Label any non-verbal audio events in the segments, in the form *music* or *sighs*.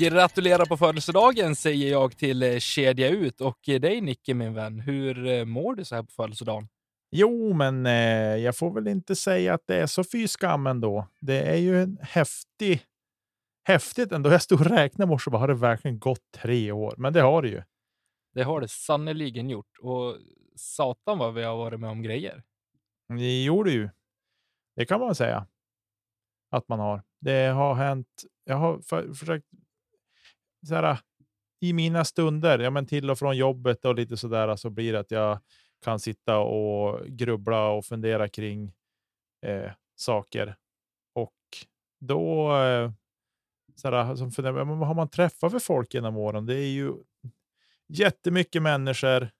Gratulerar på födelsedagen säger jag till eh, Kedja Ut och dig Nicke min vän. Hur eh, mår du så här på födelsedagen? Jo, men eh, jag får väl inte säga att det är så fy skam ändå. Det är ju en häftig, häftigt ändå. Jag stod och räknade i morse och bara, har det verkligen gått tre år? Men det har det ju. Det har det sannerligen gjort och satan vad vi har varit med om grejer. Det gjorde ju. Det kan man säga att man har. Det har hänt. Jag har för, försökt så här, i mina stunder, ja, men till och från jobbet och lite sådär, så blir det att jag kan sitta och grubbla och fundera kring eh, saker. Och då eh, så här, som funderar, vad har man träffat för folk genom åren? Det är ju jättemycket människor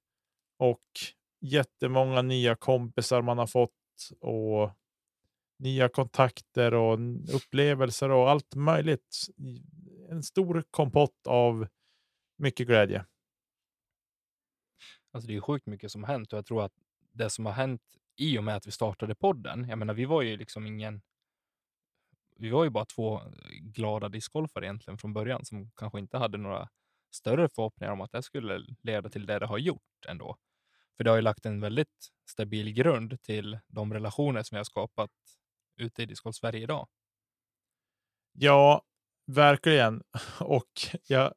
och jättemånga nya kompisar man har fått och nya kontakter och upplevelser och allt möjligt en stor kompott av mycket glädje. Alltså det är sjukt mycket som har hänt och jag tror att det som har hänt i och med att vi startade podden, jag menar vi var ju liksom ingen, vi var ju bara två glada discgolfare egentligen från början som kanske inte hade några större förhoppningar om att det skulle leda till det det har gjort ändå. För det har ju lagt en väldigt stabil grund till de relationer som vi har skapat ute i discgolf Sverige idag. Ja, Verkligen. *laughs* Och jag,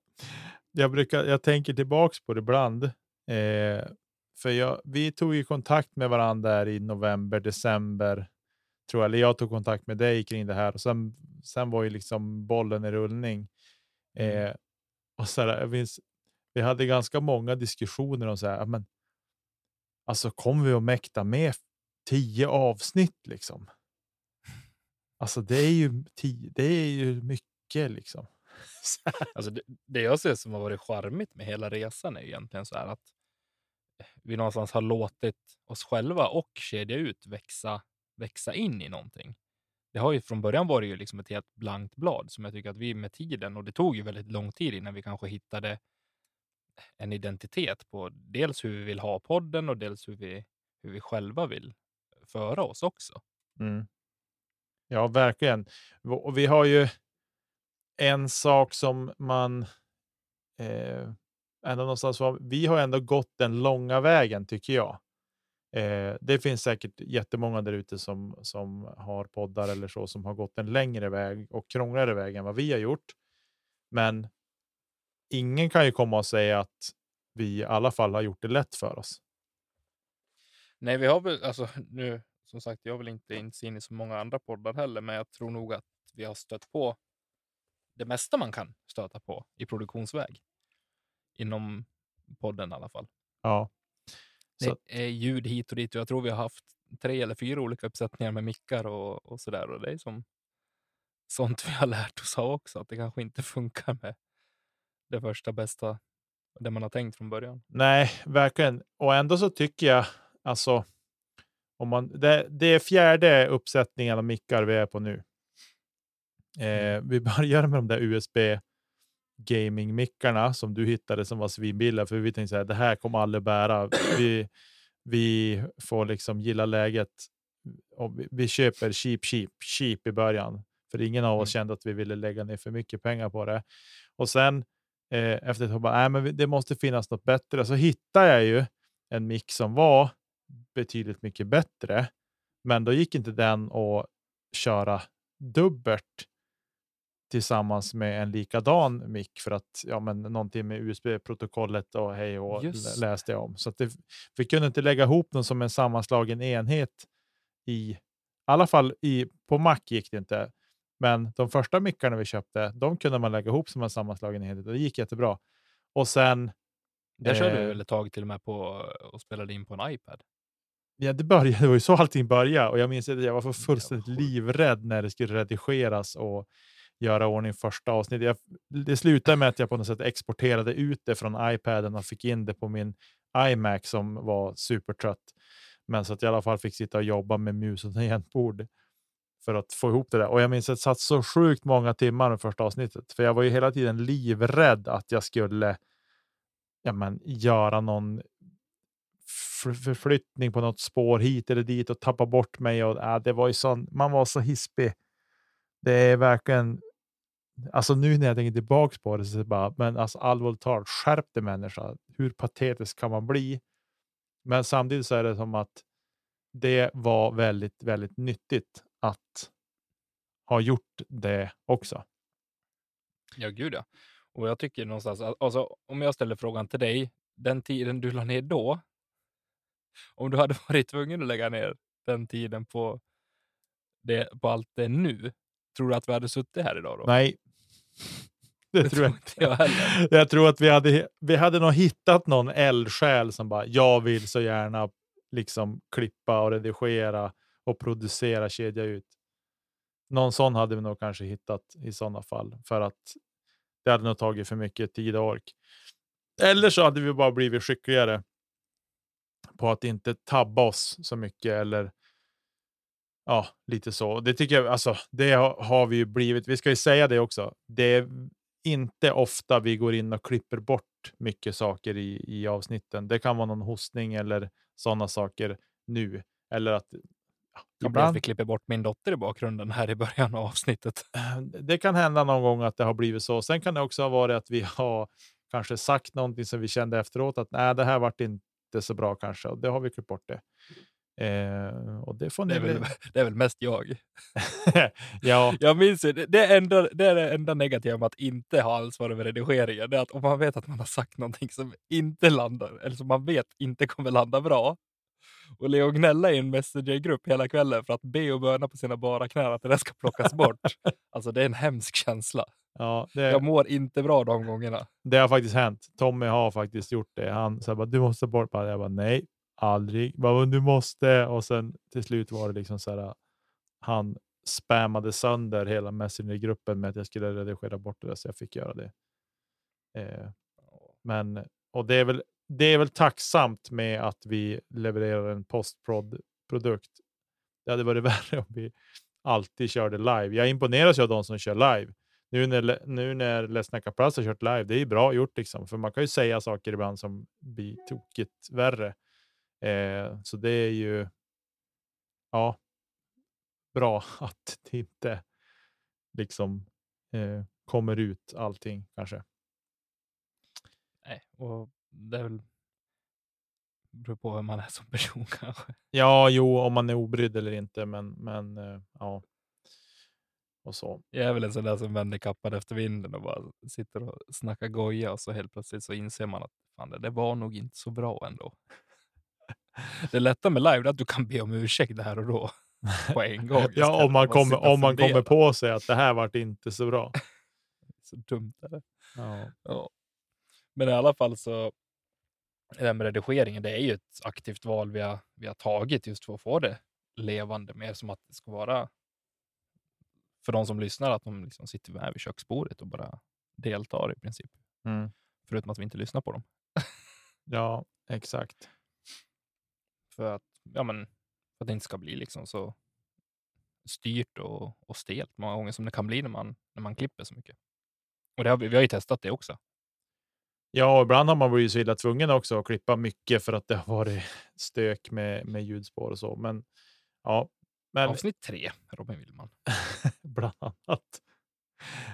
jag, brukar, jag tänker tillbaks på det ibland. Eh, för jag, vi tog ju kontakt med varandra där i november, december. Tror jag, eller jag tog kontakt med dig kring det här. Och sen, sen var ju liksom bollen i rullning. Mm. Eh, och så här, minns, vi hade ganska många diskussioner om så här, men, alltså kommer vi att mäkta med tio avsnitt liksom? *laughs* Alltså det är ju, tio, det är ju mycket mycket liksom. *laughs* alltså det, det jag ser som har varit charmigt med hela resan är egentligen så här att vi någonstans har låtit oss själva och kedja ut växa, växa in i någonting. Det har ju från början varit ju liksom ett helt blankt blad som jag tycker att vi med tiden, och det tog ju väldigt lång tid innan vi kanske hittade en identitet på dels hur vi vill ha podden och dels hur vi, hur vi själva vill föra oss också. Mm. Ja, verkligen. Och vi har ju en sak som man eh, ändå någonstans var, vi har ändå gått den långa vägen tycker jag. Eh, det finns säkert jättemånga där ute som, som har poddar eller så som har gått en längre väg och krångligare väg än vad vi har gjort. Men ingen kan ju komma och säga att vi i alla fall har gjort det lätt för oss. Nej, vi har väl alltså nu som sagt, jag vill inte in i så många andra poddar heller, men jag tror nog att vi har stött på det mesta man kan stöta på i produktionsväg. Inom podden i alla fall. Ja. Så. Det är ljud hit och dit. Jag tror vi har haft tre eller fyra olika uppsättningar med mickar och, och så där. Och det är som sånt vi har lärt oss av också, att det kanske inte *laughs* funkar med det första bästa, det man har tänkt från början. Nej, verkligen. Och ändå så tycker jag, alltså, om man, det, det är fjärde uppsättningen av mickar vi är på nu. Eh, vi börjar med de där USB gaming-mickarna som du hittade som var svinbilliga, för vi tänkte att det här kommer aldrig bära. Vi, vi får liksom gilla läget och vi, vi köper cheap, cheap, cheap i början, för ingen av oss mm. kände att vi ville lägga ner för mycket pengar på det. Och sen eh, efter ett tag bara, nej, men det måste finnas något bättre. Så hittar jag ju en mick som var betydligt mycket bättre. Men då gick inte den att köra dubbelt tillsammans med en likadan mick för att ja, men någonting med USB-protokollet och hej och Just. läste jag om. Så att det, vi kunde inte lägga ihop dem som en sammanslagen enhet i alla fall i, på Mac gick det inte. Men de första mickarna vi köpte, de kunde man lägga ihop som en sammanslagen enhet och det gick jättebra. Och sen. Där körde vi eh, väl ett tag till och med på och spelade in på en iPad. Ja, det, började, det var ju så allting började och jag minns att jag var för fullständigt livrädd när det skulle redigeras och göra ordning första avsnittet. Jag, det slutade med att jag på något sätt exporterade ut det från iPaden och fick in det på min iMac som var supertrött. Men så att jag i alla fall fick sitta och jobba med mus och tangentbord för att få ihop det där. Och jag minns att jag satt så sjukt många timmar med första avsnittet, för jag var ju hela tiden livrädd att jag skulle ja, men, göra någon förflyttning på något spår hit eller dit och tappa bort mig. Och, äh, det var ju sån, man var så hispig. Det är verkligen, alltså nu när jag tänker tillbaka på det så det bara, men alltså allvarligt talat, skärp dig människa. Hur patetisk kan man bli? Men samtidigt så är det som att det var väldigt, väldigt nyttigt att ha gjort det också. Ja, gud ja. Och jag tycker någonstans, att- alltså, om jag ställer frågan till dig, den tiden du la ner då, om du hade *laughs* varit tvungen att lägga ner den tiden på, det, på allt det nu, tror du att vi hade suttit här idag då? Nej, det, Det tror jag tror inte jag heller. *laughs* Jag tror att vi hade, vi hade nog hittat någon eldsjäl som bara, jag vill så gärna liksom klippa och redigera och producera, kedja ut. Någon sån hade vi nog kanske hittat i sådana fall för att det hade nog tagit för mycket tid och ork. Eller så hade vi bara blivit skickligare på att inte tabba oss så mycket eller ja, lite så. Det tycker jag, alltså, det har, vi ju blivit. Vi ska ju säga det också. Det är inte ofta vi går in och klipper bort mycket saker i, i avsnitten. Det kan vara någon hostning eller sådana saker nu. Eller att ja, blir att ibland, vi klipper bort min dotter i bakgrunden här i början av avsnittet. det kan hända någon gång att det har blivit så. Sen kan det också ha varit att vi har kanske sagt någonting som vi kände efteråt att nej, det här vart inte så bra kanske och det har vi klippt bort det. Eh, och det får ni Det är, väl, väl- *laughs* det är väl mest jag. *laughs* ja, *laughs* Jag minns ju, det, enda, det är det enda negativa med att inte ha ansvar över redigeringen. Det är att om man vet att man har sagt någonting som inte landar, eller som man vet inte kommer landa bra, och Leo gnälla i en messengergrupp hela kvällen för att be och böna på sina bara knän att det där ska plockas bort. Alltså det är en hemsk känsla. ja det, Jag mår inte bra de gångerna. Det har faktiskt hänt. Tommy har faktiskt gjort det. Han sa bara, du måste bort. Jag bara, nej, aldrig. Bara, "Men du måste. Och sen till slut var det liksom så här. Han spammade sönder hela Messenger-gruppen med att jag skulle redigera bort det där, så jag fick göra det. Eh, men, och det är väl, det är väl tacksamt med att vi levererar en postprod-produkt. Det hade varit *laughs* värre om vi alltid körde live. Jag imponeras av de som kör live nu när, nu när Let's Snacka Plus har kört live, det är bra gjort liksom, för man kan ju säga saker ibland som blir tokigt värre. Eh, så det är ju ja, bra *laughs* att det inte liksom eh, kommer ut allting kanske. Nej, och det är väl beror på vem man är som person *laughs* kanske. Ja, jo, om man är obrydd eller inte, men, men eh, ja. Och så. Jag är väl en sån där som vänder kappan efter vinden och bara sitter och snackar goja och så helt plötsligt så inser man att fan, det var nog inte så bra ändå. Det lätta med live är att du kan be om ursäkt där och då på en gång. Ja, om man, kommer, om man kommer på sig att det här vart inte så bra. *laughs* Så dumt är det. Ja. Ja. Men i alla fall så, det här med redigeringen, det är ju ett aktivt val vi har, vi har tagit just för att få det levande, mer som att det ska vara för de som lyssnar, att de liksom sitter med vid köksbordet och bara deltar i princip. Mm. Förutom att vi inte lyssnar på dem. ja, exakt. För att, ja, men, för att det inte ska bli liksom så styrt och, och stelt många gånger som det kan bli när man, när man klipper så mycket. Och det har vi, vi har ju testat det också. Ja, och ibland har man blivit så illa tvungen också att klippa mycket för att det har varit stök med, med ljudspår och så. Men ja, men Avsnitt tre, Robin Willman. *laughs* bland annat.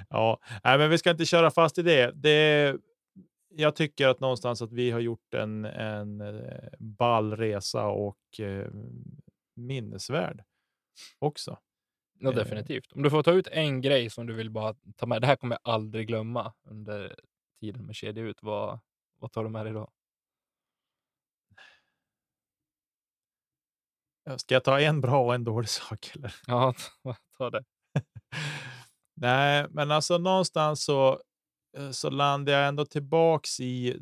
Ja, nej, men vi ska inte köra fast i det. det. Jag tycker att någonstans att vi har gjort en, en eh, ball resa och eh, minnesvärd också. Ja, Eh. definitivt. Om du får ta ut en grej som du vill bara ta med. Det här kommer jag aldrig glömma under tiden med kedja ut. Vad, vad tar du med dig då? Ska jag ta en bra och en dålig *laughs* sak? Eller? Ja, ta det. *laughs* Nej, men alltså någonstans så, så landar jag ändå tillbaks i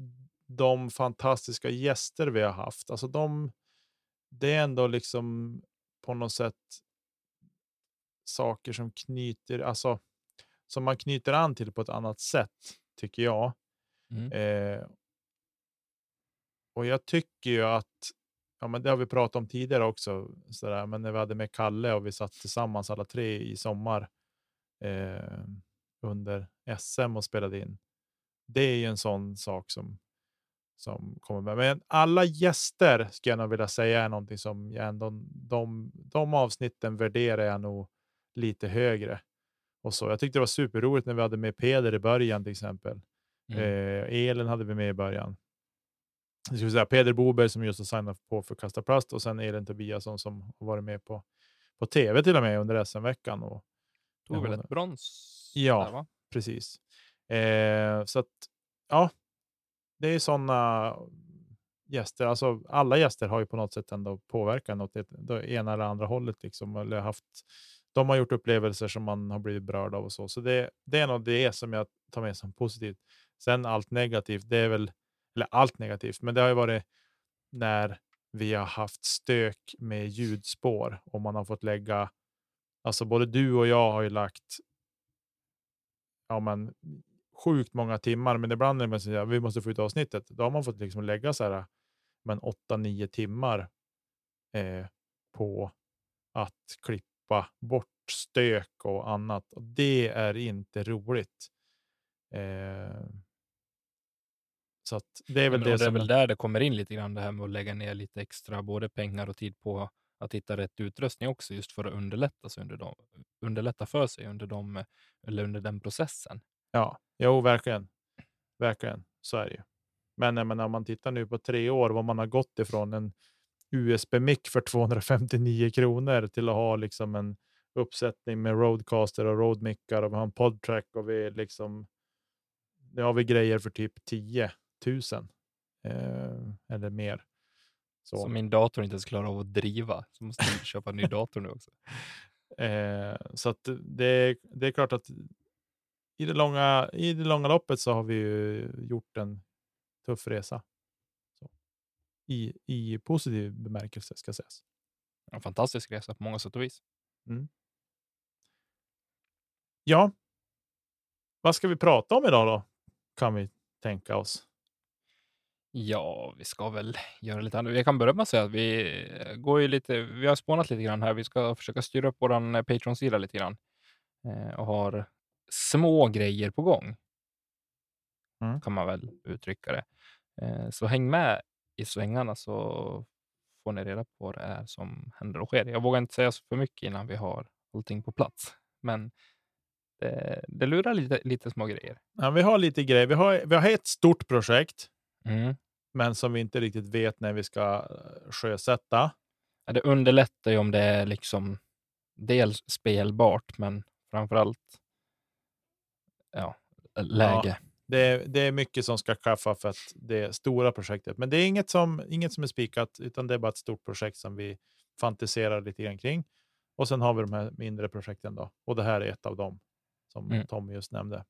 de fantastiska gäster vi har haft. Alltså de, det är ändå liksom på något sätt saker som knyter, alltså som man knyter an till på ett annat sätt, tycker jag. Mm. Eh, och jag tycker ju att, ja men det har vi pratat om tidigare också, sådär, men när vi hade med Kalle och vi satt tillsammans alla tre i sommar eh, under SM och spelade in. Det är ju en sån sak som, som kommer med. Men alla gäster skulle jag nog vilja säga är någonting som jag ändå, de, de avsnitten värderar jag nog lite högre. Och så. Jag tyckte det var superroligt när vi hade med Peder i början till exempel. Mm. Eh, Elin hade vi med i början. Jag skulle säga Peder Boberg som just har signat på för Kasta Plast och sen Elin Tobiasson som har varit med på, på tv till och med under SM-veckan. Och, Tog väl ett brons? Ja. Där? Precis. Eh, så att, ja, det är sådana gäster. Alltså, alla gäster har ju på något sätt ändå påverkat åt åt det ena eller andra hållet. Liksom, eller haft, de har gjort upplevelser som man har blivit berörd av och så. Så det, det är nog det som jag tar med som positivt. Sen allt negativt, det är väl, eller allt negativt, men det har ju varit när vi har haft stök med ljudspår och man har fått lägga, alltså både du och jag har ju lagt ja, men, sjukt många timmar, men ibland när man säger att vi måste få ut avsnittet, då har man fått liksom lägga så här, men 8-9 timmar eh, på att klippa bort stök och annat. Och det är inte roligt. Eh, så det är väl Men, det det är väl där det kommer in lite grann det här med att lägga ner lite extra både pengar och tid på att hitta rätt utrustning också just för att underlätta, sig under de, underlätta för sig under, de, eller under den processen. Ja, jo, verkligen. Verkligen, så är det ju. Men menar, om man tittar nu på tre år, vad man har gått ifrån en USB-mick för 259 kronor till att ha liksom en uppsättning med roadcaster och roadmickar och vi har en podtrack och vi liksom. Nu har vi grejer för typ 10 000 eh, eller mer. Så. Så min dator inte ens klarar av att driva, så måste jag *laughs* köpa en ny dator nu också. Eh, så att det, det är klart att i det, långa, i det långa loppet så har vi ju gjort en tuff resa. Så. I, I positiv bemärkelse ska sägas. En fantastisk resa på många sätt och vis. Ja, vad ska vi prata om idag då? Kan vi tänka oss. Ja, vi ska väl göra lite annat. Jag kan börja med att säga att vi eh, går ju lite, vi har spånat lite grann här. Vi ska försöka styra upp vår Patreon-sida lite grann eh, och har små grejer på gång. Mm. Kan man väl uttrycka det. Eh, så häng med i svängarna så får ni reda på vad det är som händer och sker. Jag vågar inte säga så för mycket innan vi har allting på plats, men det, det lurar lite, lite små grejer. Ja, vi har lite grejer. Vi har, vi har ett stort projekt, Mm. Men som vi inte riktigt vet när vi ska eh, sjösätta. Ja, det underlättar ju om det är liksom dels spelbart, men framför allt ja, läge. Det är, det är mycket som ska klaffa för att det stora projektet. Men det är inget som, inget som är spikat, utan det är bara ett stort projekt som vi fantiserar lite grann kring. Och sen har vi de här mindre projekten då. Och det här är ett av dem som Mm. Tommy just nämnde.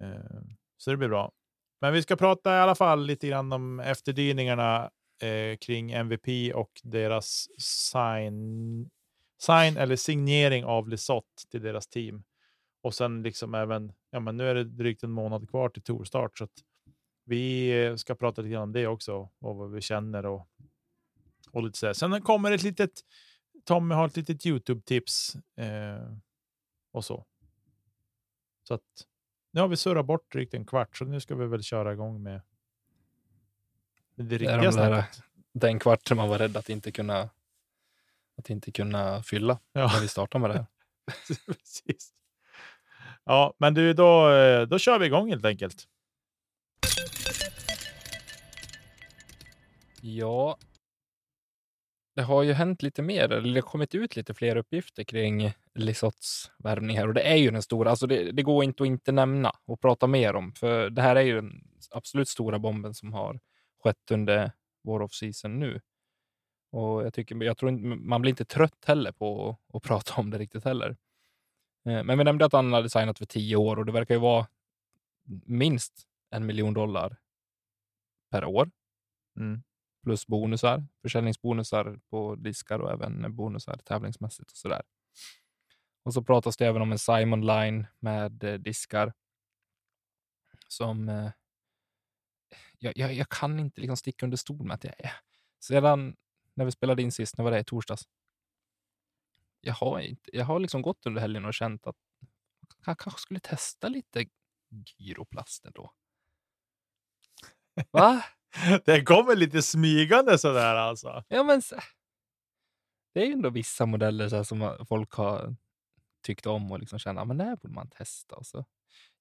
Eh, så det blir bra. Men vi ska prata i alla fall lite grann om efterdyningarna eh, kring MVP och deras sign, sign eller signering av Lisotte till deras team. Och sen liksom även, ja men nu är det drygt en månad kvar till tourstart så att vi eh, ska prata lite grann om det också och vad vi känner och, och lite så här. Sen kommer ett litet, Tommy har ett litet Youtube-tips eh, och så. Så att nu har vi surrat bort drygt en kvart, så nu ska vi väl köra igång med, det riktiga det de snacket. Den kvarten man var rädd att inte kunna, att inte kunna fylla ja. när vi startade med det här. *laughs* Precis. Ja, men du, då, eh, då kör vi igång helt enkelt. Ja, det har ju hänt lite mer, eller det har kommit ut lite fler uppgifter kring Lisotts värvningar och det är ju den stora, alltså det, det går inte att inte nämna och prata mer om, för det här är ju den absolut stora bomben som har skett under vår off-season nu. Och jag, tycker, jag tror inte, man blir inte trött heller på att, att prata om det riktigt heller. Eh, Men vi nämnde att han hade signat för tio år och det verkar ju vara minst en miljon dollar per år Mm. plus bonusar, försäljningsbonusar på diskar och även bonusar tävlingsmässigt och sådär. Och så pratas det även om en Simon Line med eh, diskar som eh, jag, jag, jag kan inte liksom sticka under stol med att jag är. Sedan när vi spelade in sist, när var det? I torsdags? Jag har, inte, jag har liksom gått under helgen och känt att jag kanske skulle testa lite gyroplaster då. Va? *laughs* Det kommer lite smygande sådär alltså. Ja, men det är ju ändå vissa modeller så som folk har tyckt om och liksom känner att det här borde man testa. Och så.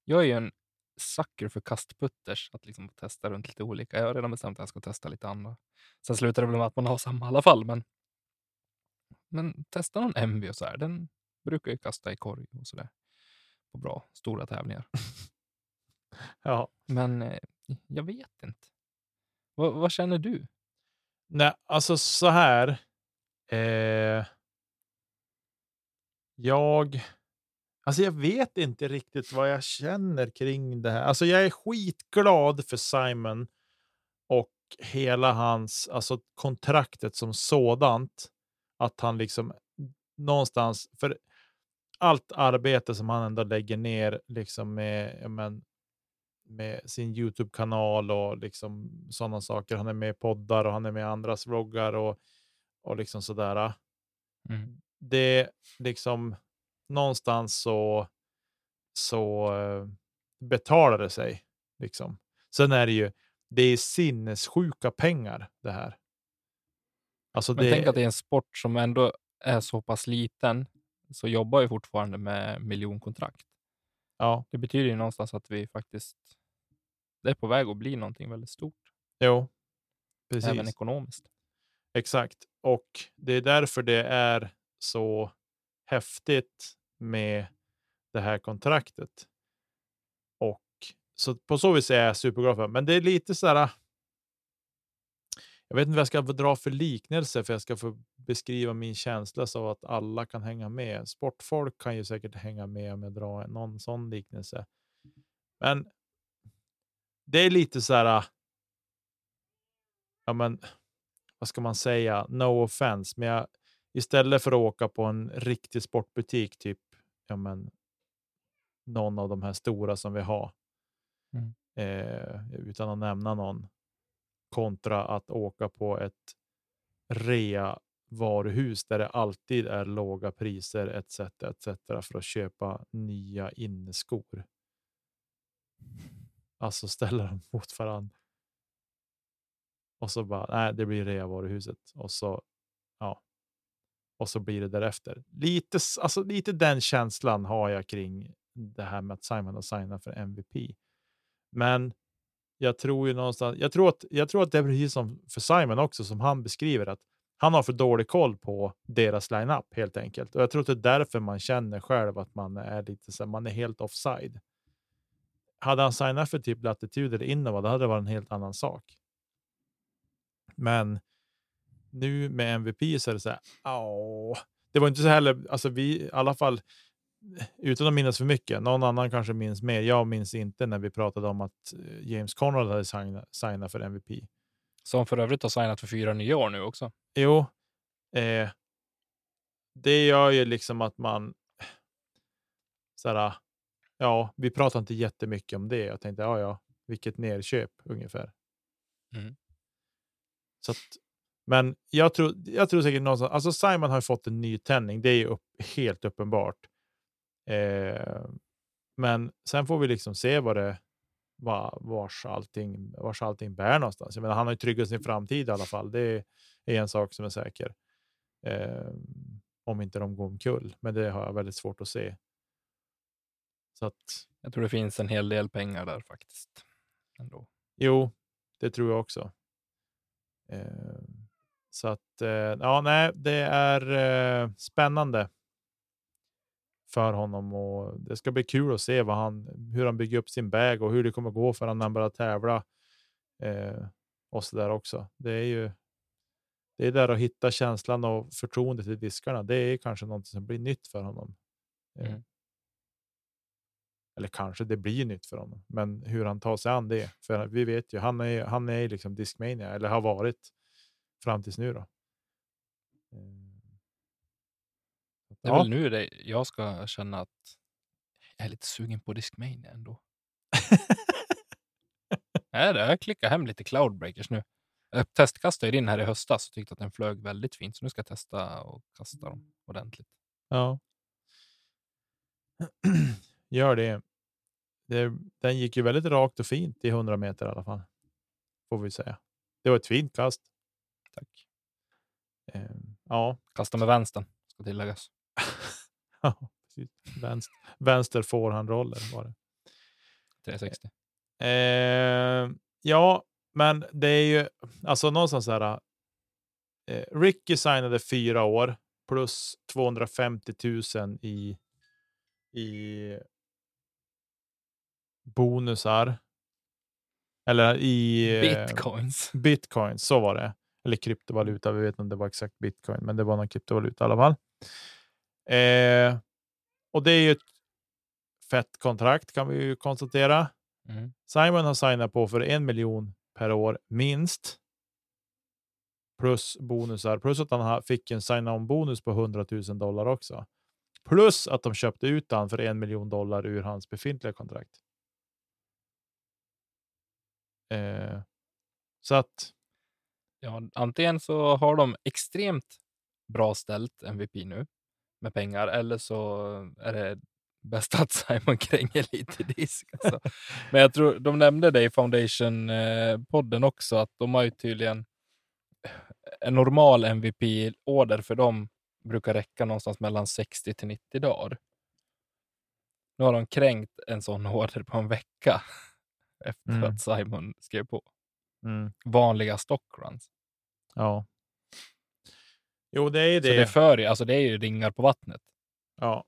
Jag är ju en sucker för kastputters, att liksom testa runt lite olika. Jag har redan bestämt att jag ska testa lite andra. Sen slutar det väl med att man har samma i alla fall, men, men testa någon MV och så här. Den brukar ju kasta i korg och så där på bra stora tävlingar. *laughs* Ja. Men eh, jag vet inte. Vad, vad känner du? Nej, alltså så här. Eh, jag, alltså jag vet inte riktigt vad jag känner kring det här. Alltså jag är skitglad för Simon och hela hans, alltså kontraktet som sådant. Att han liksom någonstans, för allt arbete som han ändå lägger ner liksom med, men, med sin Youtube-kanal och liksom sådana saker. Han är med i poddar och han är med i andras vloggar och, och liksom sådär. Mm. Det liksom någonstans så, så eh, betalar det sig. Liksom. Sen är det ju, det är sinnessjuka pengar det här. Alltså Men det, tänk att det är en sport som ändå är så pass liten, så jobbar ju fortfarande med miljonkontrakt. ja, Det betyder ju någonstans att vi faktiskt, det är på väg att bli någonting väldigt stort, jo, precis. även ekonomiskt. Exakt. Och det är därför det är så häftigt med det här kontraktet. Och så på så vis är jag superglad för. Men det är lite så här. Jag vet inte vad jag ska dra för liknelse för jag ska få beskriva min känsla så att alla kan hänga med. Sportfolk kan ju säkert hänga med om jag drar någon sån liknelse. Men det är lite så här. Ja, men vad ska man säga? No offense, men jag, istället för att åka på en riktig sportbutik, typ ja, men, någon av de här stora som vi har, Mm. eh, utan att nämna någon, kontra att åka på ett rea varuhus där det alltid är låga priser etc. etc. för att köpa nya inneskor. Alltså ställa dem mot varandra. Och så bara, nej, det blir reavaruhuset. Och så. Och så blir det därefter. Lite, alltså, lite den känslan har jag kring det här med att Simon har signat för MVP. Men jag tror ju någonstans, jag tror att, jag tror att det är precis som för Simon också, som han beskriver att han har för dålig koll på deras lineup helt enkelt. Och jag tror att det är därför man känner själv att man är lite så man är helt offside. Hade han signat för typ latitud eller Innova, då hade det varit en helt annan sak. Men nu med MVP så är det så här, "Åh." Det var inte så heller, alltså vi i alla fall, utan att minnas för mycket, någon annan kanske minns mer. Jag minns inte när vi pratade om att eh, James Conrad hade signa- signat för MVP. Som för övrigt har signat för fyra nya år nu också. Jo, eh, det gör ju liksom att man, så här, ja, vi pratar inte jättemycket om det. Jag tänkte, ja, ja, vilket nerköp ungefär. Mm. Så att, men jag tror, jag tror säkert någonstans, alltså Simon har fått en ny tändning, det är upp, helt uppenbart. Eh, men sen får vi liksom se vad det, va- vars, allting, vars allting bär någonstans. Jag menar, han har ju tryggat sin framtid i alla fall. Det är, är en sak som är säker. Eh, om inte de går omkull, men det har jag väldigt svårt att se. Så att, Jag tror det finns en hel del pengar där faktiskt. Ändå. jo, det tror jag också. Eh, så att, eh, ja, nej, det är eh, spännande för honom och det ska bli kul att se vad han, hur han bygger upp sin bag och hur det kommer gå för honom när han börjar tävla. Eh, och så där också. Det är ju det är där att hitta känslan och förtroendet till diskarna. Det är kanske något som blir nytt för honom. Eh, Mm. Eller kanske det blir nytt för honom, men hur han tar sig an det. För vi vet ju, han är, han är liksom Discmania, eller har varit fram tills nu. Då. Eh, Det är väl nu det jag ska känna att jag är lite sugen på Discmania ändå. *laughs* Nej, det, jag klickar hem lite Cloudbreakers nu. Jag testkastade in här i höstas och tyckte att den flög väldigt fint, så nu ska jag testa och kasta dem ordentligt. Ja. *clears throat* Gör det. det. Den gick ju väldigt rakt och fint i 100 meter i alla fall. Får vi säga. Det var ett fint kast. Tack. Eh, ja. Kasta med vänstern, ska tilläggas. *laughs* Ja, precis. Vänster, vänster forehandroller var det. 360. Eh, ja, men det är ju alltså någonstans så här. Eh, Ricky signade fyra år plus 250 000 i i bonusar. Eller i eh, Bitcoins. bitcoin, så var det. Eller kryptovaluta, vi vet inte om det var exakt bitcoin, men det var någon kryptovaluta i alla fall. Eh, och det är ju ett fett kontrakt kan vi ju konstatera. Mm. Simon har signat på för en miljon per år minst. Plus bonusar, plus att han ha- fick en sign-on bonus på 100 000 dollar också. Plus att de köpte ut han för en miljon dollar ur hans befintliga kontrakt. Eh, så att Ja, antingen så har de extremt bra ställt MVP nu med pengar, eller så är det bäst *laughs* att Simon kränger lite disk. Alltså. Men jag tror de nämnde det i Foundation-podden också, att de har ju tydligen en normal MVP-order för dem brukar räcka någonstans mellan 60 till 90 dagar. Nu har de kränkt en sån *laughs* order på en vecka *laughs* efter Mm. att Simon skrev på. Mm, Vanliga stockruns. ja. Jo, det är ju Så det. det är, för, alltså det är ju ringar på vattnet. Ja,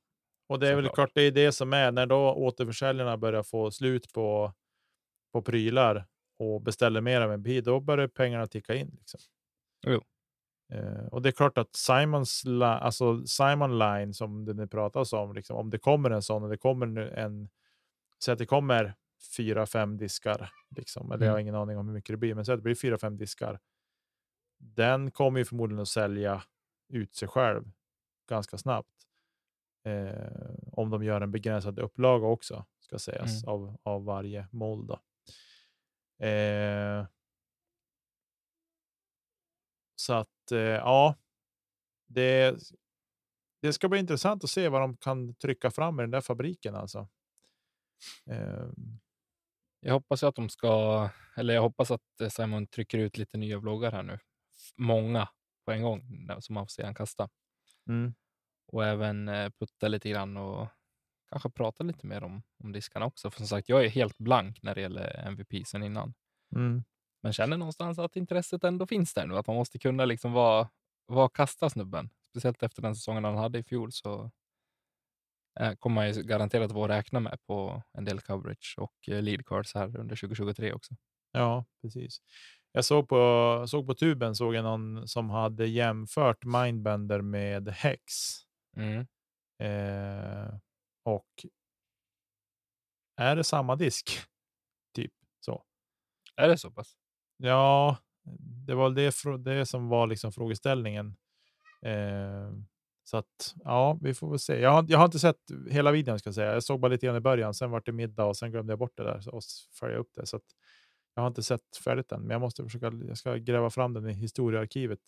och det är väl Såklart. klart det är det som är när då återförsäljarna börjar få slut på, på prylar och beställer mer av en bil, då börjar pengarna ticka in. Liksom. Jo. Eh, och det är klart att Simons, alltså Simon Line som det nu pratas om, liksom, om det kommer en sån och det kommer nu en, så att det kommer fyra, fem diskar, liksom, eller jag har Mm. ingen aning om hur mycket det blir, men så att det blir fyra, fem diskar. Den kommer ju förmodligen att sälja ut sig själv ganska snabbt. Eh, om de gör en begränsad upplaga också, ska sägas, av, av varje mold. Då. Eh, så att, eh, ja, det, det ska bli intressant att se vad de kan trycka fram i den där fabriken alltså. Jag hoppas att de ska, eller jag hoppas att eh, Simon trycker ut lite nya vloggar här nu. Många på en gång som man får se han kasta. mm, Och även eh, putta lite grann och kanske prata lite mer om, om diskarna också. För som sagt, jag är helt blank när det gäller MVP sen innan. mm, Men känner någonstans att intresset ändå finns där nu. Att man måste kunna liksom vara, vara kasta snubben. Speciellt efter den säsongen han hade i fjol så kommer man ju garanterat vara att räkna med på en del coverage och eh, lead cards här under 2023 också. ja, precis. Jag såg på, såg på tuben såg jag någon som hade jämfört Mindbender med Hex. Mm. Eh, och är det samma disk? *laughs* Typ så. Är det så pass? Ja, det var det, det som var liksom frågeställningen. Eh, så att ja, vi får väl se. Jag har, jag har inte sett hela videon ska jag säga. Jag såg bara lite grann i början, sen var det middag och sen glömde jag bort det där och följa upp det. Så att jag har inte sett färdigt den, men jag måste försöka. Jag ska gräva fram den i historiearkivet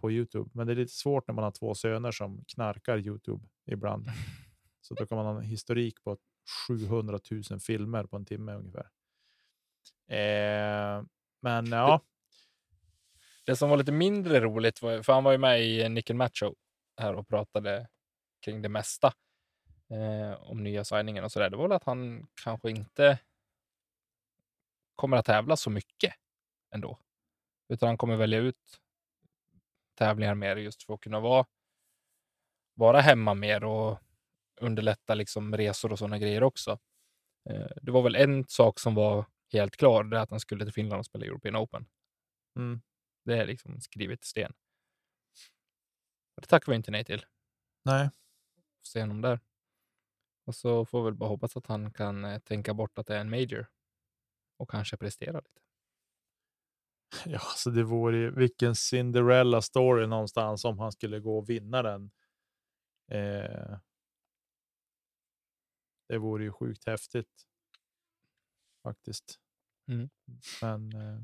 på Youtube. Men det är lite svårt när man har två söner som knarkar Youtube ibland. *laughs* Så då kan man ha en historik på 700 000 filmer på en timme ungefär. Eh, men ja, Det som var lite mindre roligt, var, för han var ju med i Nickel Macho här och pratade kring det mesta eh, om nya signingen och så där. Det var väl att han kanske inte kommer att tävla så mycket ändå. Utan han kommer välja ut tävlingar mer just för att kunna vara, vara hemma mer och underlätta liksom resor och sådana grejer också. Eh, det var väl en sak som var helt klar, det är att han skulle till Finland och spela European Open. Mm. Det är liksom skrivet i sten. Det tackar vi inte nej till. Nej, Får se honom där. Och så får vi väl bara hoppas att han kan eh, tänka bort att det är en major och kanske prestera lite. ja, så det vore ju vilken Cinderella story någonstans om han skulle gå och vinna den. Eh, det vore ju sjukt häftigt. Faktiskt. Mm. Men. Eh,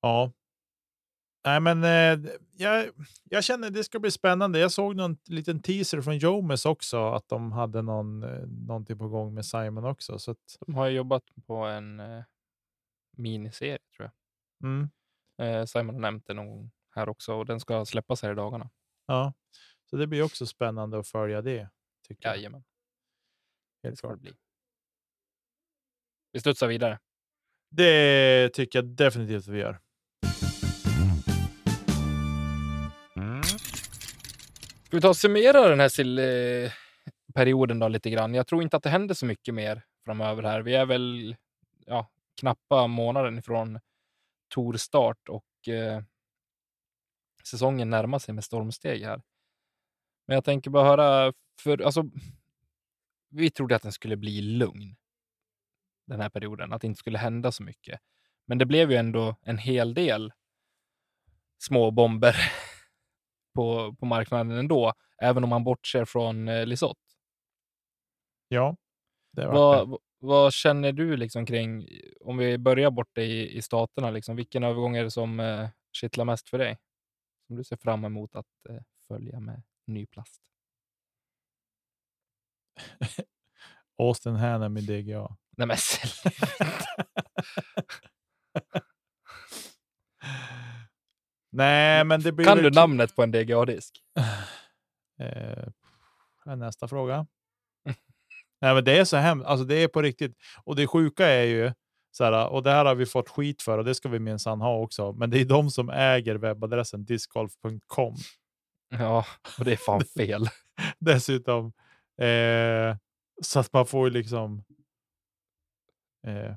ja. Nej, men eh, jag, jag känner det ska bli spännande. Jag såg någon liten teaser från Jomes också att de hade någon, eh, någonting på gång med Simon också. Så att, De har jobbat på en eh, miniserie tror jag. mm, Eh, Simon har nämnt det någon gång här också och den ska släppas här i dagarna. ja, så det blir också spännande att följa det. Tycker jag. Jajamän, det Helt klart. bli. Vi studsar vidare. Det tycker jag definitivt att vi gör. Ska vi ta och summera den här sillperioden eh, perioden då lite grann? Jag tror inte att det händer så mycket mer framöver här. Vi är väl ja, knappa månaden ifrån torstart och eh, säsongen närmar sig med stormsteg här. Men jag tänker bara höra, för alltså, vi trodde att den skulle bli lugn den här perioden, att det inte skulle hända så mycket. Men det blev ju ändå en hel del små bomber på, på marknaden ändå, även om man bortser från eh, Lisotte. Ja, det var Vad, vad- vad känner du liksom kring, om vi börjar borta i, i staterna, liksom, vilken övergång är det som eh, kittlar mest för dig? Som du ser fram emot att eh, följa med ny plast? *laughs* Austin Hannum i DGA. Nej men. *laughs* *laughs* Nej, men det blir Kan du kul- namnet på en DGA-disk? *sighs* Eh, nästa fråga. *laughs* Nej, men det är så hemskt. Alltså, det är på riktigt. Och det sjuka är ju så här, och det här har vi fått skit för och det ska vi minsann ha också. Men det är de som äger webbadressen discgolf.com Ja, och det är fan *laughs* fel. dessutom. Eh, så att man får ju liksom. Eh,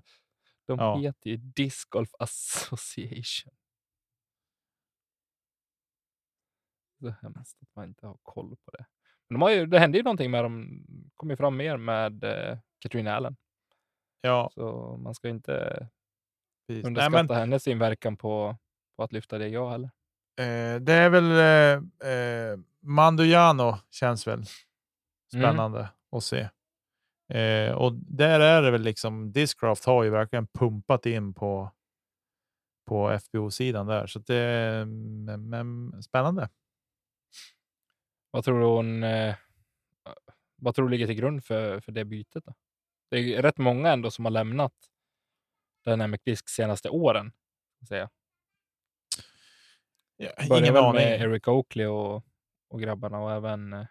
De Ja. heter ju Disc Golf Association. Så hemskt att man inte har koll på det. Men de har ju, det hände ju någonting med dem, kom ju fram mer med eh, Katrin Allen. ja, Så man ska inte precis. Nej, underskatta men, hennes inverkan på, på att lyfta DGA heller. eh, det är väl eh, eh, Mandujano känns väl spännande att se. Eh, och där är det väl liksom, Discraft har ju verkligen pumpat in på, på FBO-sidan där. Så det är men, men, spännande. Vad tror du hon, eh, vad tror du ligger till grund för, för det bytet? Då? Det är rätt många ändå som har lämnat Dynamic Disk senaste åren. Säga. Ja, ingen aning. med Eric Oakley och, och grabbarna och även eh,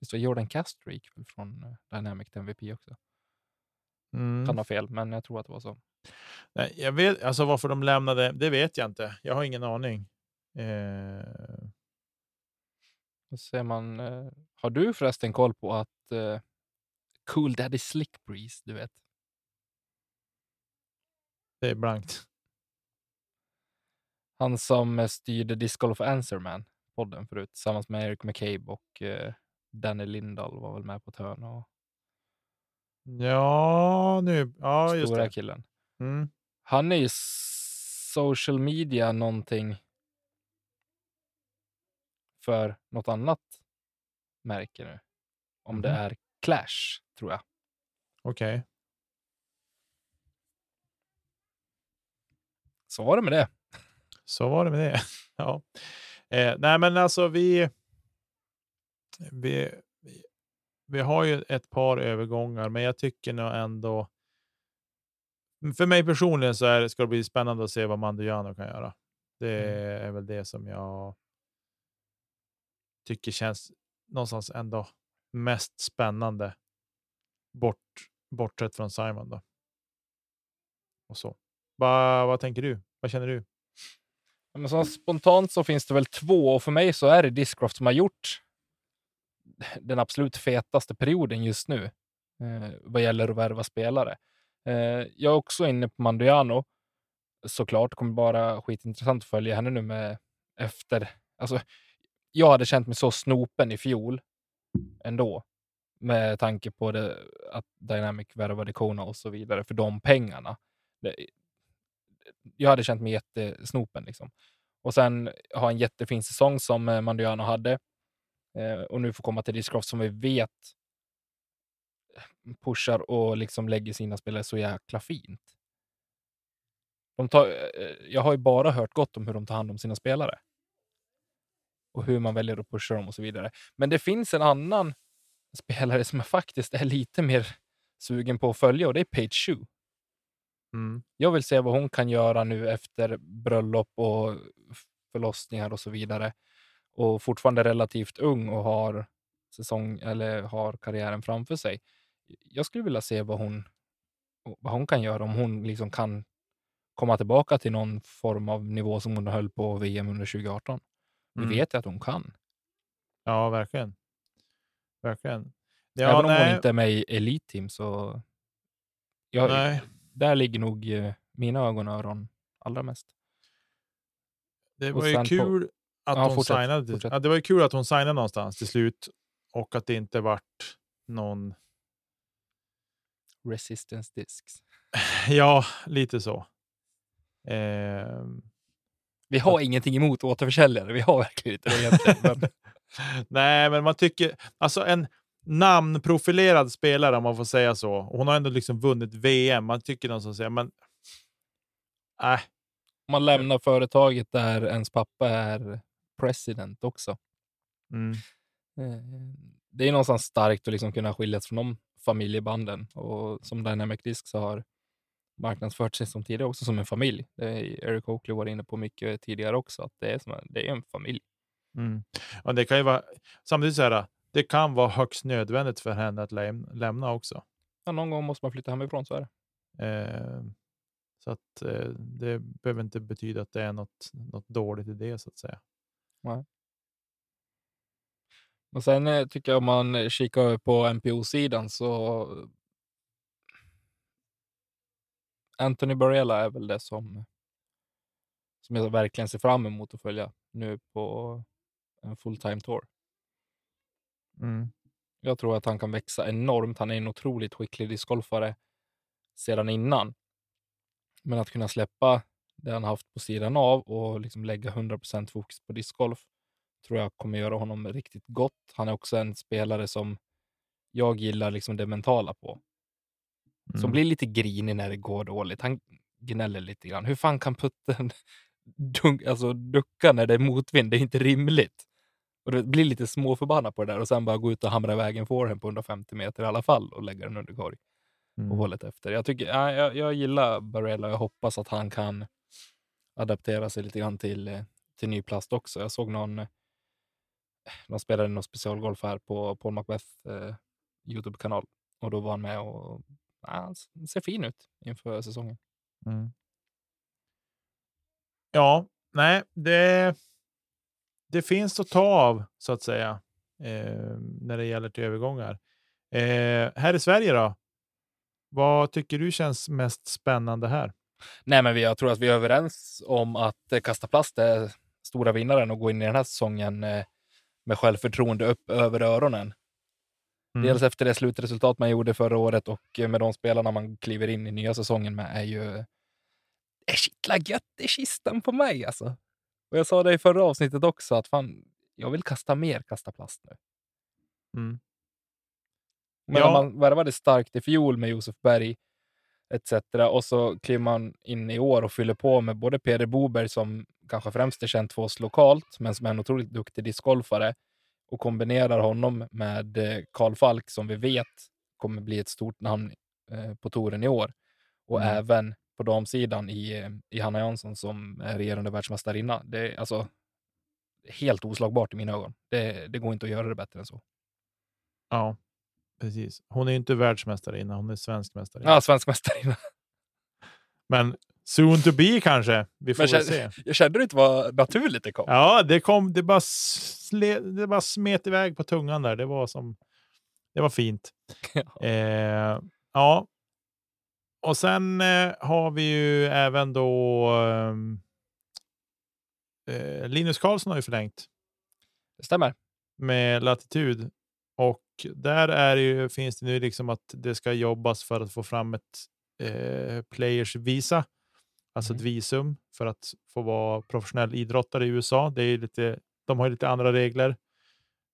visst var Jordan Castro gick väl från eh, Dynamic MVP också. Mm. Kan ha fel, men jag tror att det var så. Nej, jag vet, alltså varför de lämnade, det vet jag inte. Jag har ingen aning. Eh, Då ser man, eh, har du förresten koll på att eh, Cool Daddy Slick Breeze, du vet, det är blankt. han som eh, styrde Disc Golf Answerman podden förut tillsammans med Eric McCabe och eh, Danny Lindahl var väl med på ett hörn och Ja, nu. Ja, just stora det. killen. Mm. Han är ju social media någonting för något annat märke nu. Om det Mhm. är Clash, tror jag. Okej. Så var det med det. Så var det med det. *laughs* ja. Eh, nej, men alltså vi, vi, vi, vi har ju ett par övergångar, men jag tycker nog ändå. För mig personligen så är, ska det bli spännande att se vad Mandujano kan göra. Det är väl det som jag tycker känns någonstans ändå mest spännande. Bort, bortsett från Simon då. Och så. Va, vad tänker du? Vad känner du? Men så spontant så finns det väl två och för mig så är det Discraft som har gjort *sighs* den absolut fetaste perioden just nu eh, vad gäller att värva spelare. Eh, jag är också inne på Mandiano. Såklart kommer bara skitintressant att följa henne nu med efter. Alltså, jag hade känt mig så snopen i fjol ändå med tanke på det, att Dynamic värvade Kona och så vidare för de pengarna. Det, jag hade känt mig jättesnopen. Liksom. Och sen ha en jättefin säsong som eh, Mandiano hade eh, och nu får komma till Discroft som vi vet pushar och liksom lägger sina spelare så jäkla fint. De tar, eh, jag har ju bara hört gott om hur de tar hand om sina spelare. Och hur man väljer att pusha dem och så vidare. Men det finns en annan spelare som jag faktiskt är lite mer sugen på att följa och det är Page Shu. Mm. Jag vill se vad hon kan göra nu efter bröllop och förlossningar och så vidare. Och fortfarande relativt ung och har säsong eller har karriären framför sig. Jag skulle vilja se vad hon, vad hon kan göra om hon liksom kan komma tillbaka till någon form av nivå som hon höll på VM under 2018. Vi Mm. vet ju att hon kan. Ja, verkligen. Verkligen. Ja, Även om nej, hon inte är med i Elite Team så jag, nej, där ligger nog eh, mina ögon och öron allra mest. det var ju sen på- kul att Ja, hon fortsätt, signade. fortsätt. Ja, det var ju kul att hon signade någonstans till slut och att det inte vart någon. Resistance Discs. *laughs* Ja, lite så. Ehm, Vi har ingenting emot återförsäljare. Vi har verkligen inte det egentligen. Men, *laughs* Nej, men man tycker alltså en namnprofilerad spelare om man får säga så. Hon har ändå liksom vunnit VM. Man tycker någonstans säger men. Äh, man lämnar företaget där ens pappa är president också. mm, Eh, Det är någonstans starkt att liksom kunna skiljas från de familjebanden. Och som Dynamic Disc så har marknadsfört sig som tidigare också som en familj. Är Eric Oakley var inne på mycket tidigare också, att det är, som en, det är en familj. mm. Och det kan ju vara samtidigt så här. Det kan vara högst nödvändigt för henne att läm lämna också. Ja, någon gång måste man flytta hemifrån, så är det. Eh, så att eh, det behöver inte betyda att det är något, något dåligt i det så att säga. Och sen eh, tycker jag om man kikar på NPO-sidan så Anthony Barella är väl det som, som jag verkligen ser fram emot att följa nu på en full-time tour. Mm. Jag tror att han kan växa enormt. Han är en otroligt skicklig discgolfare sedan innan. Men att kunna släppa det han haft på sidan av och liksom lägga 100% fokus på discgolf tror jag kommer göra honom riktigt gott. Han är också en spelare som jag gillar liksom det mentala på. Som Mm. blir lite grinig när det går dåligt. Han gnäller lite grann. Hur fan kan putten *laughs* dunk, alltså ducka när det är motvind? Det är inte rimligt. Och det blir lite småförbannad på det där och sen bara gå ut och hamra iväg en forehand på 150 meter i alla fall och lägga den under korg Mm. hållet efter. Jag, tycker, ja, jag, jag gillar Barella och jag hoppas att han kan adaptera sig lite grann till, eh, till ny plast också. Jag såg någon, eh, de spelade någon specialgolf här på Paul Macbeth eh, Youtube-kanal och då var han med och han ser fin ut inför säsongen. Mm. Ja, nej, det, det finns att ta av så att säga eh, när det gäller till övergångar. Eh, här i Sverige då? Vad tycker du känns mest spännande här? Nej, men jag tror att vi är överens om att eh, Kasta Plast är stora vinnaren och gå in i den här säsongen eh, med självförtroende upp över öronen. Mm. Dels efter det slutresultat man gjorde förra året och eh, med de spelarna man kliver in i nya säsongen med är ju... Det kittlar gött i kistan på mig alltså. Och jag sa det i förra avsnittet också att fan, jag vill kasta mer kasta plast nu. Mm. Men Ja. man värvade starkt i fjol med Josef Berg etc. och så kliver man in i år och fyller på med både Peder Boberg som kanske främst är känd för oss lokalt, men som är en otroligt duktig discgolfare och kombinerar honom med eh, Karl Falk som vi vet kommer bli ett stort namn eh, på touren i år. Och Mm. även på damsidan i, i Hanna Jansson som är regerande världsmästarinna. Det är alltså helt oslagbart i mina ögon. Det, det går inte att göra det bättre än så. Ja, precis. Hon är inte världsmästarinna, hon är svensk mästarinna. Ja, svensk mästarinna. Men Soon to be kanske. Vi får Men kände, se. *laughs* jag kände inte vad naturligt det kom. Ja, det kom. Det bara, sle, det bara smet iväg på tungan där. Det var som. Det var fint. *laughs* Eh, ja. Och sen eh, har vi ju även då. ehm, Eh, Linus Karlsson har ju förlängt Det stämmer. med latitud och där är det ju, finns det nu liksom att det ska jobbas för att få fram ett eh, players visa, alltså Mm. ett visum för att få vara professionell idrottare i USA. Det är lite, de har ju lite andra regler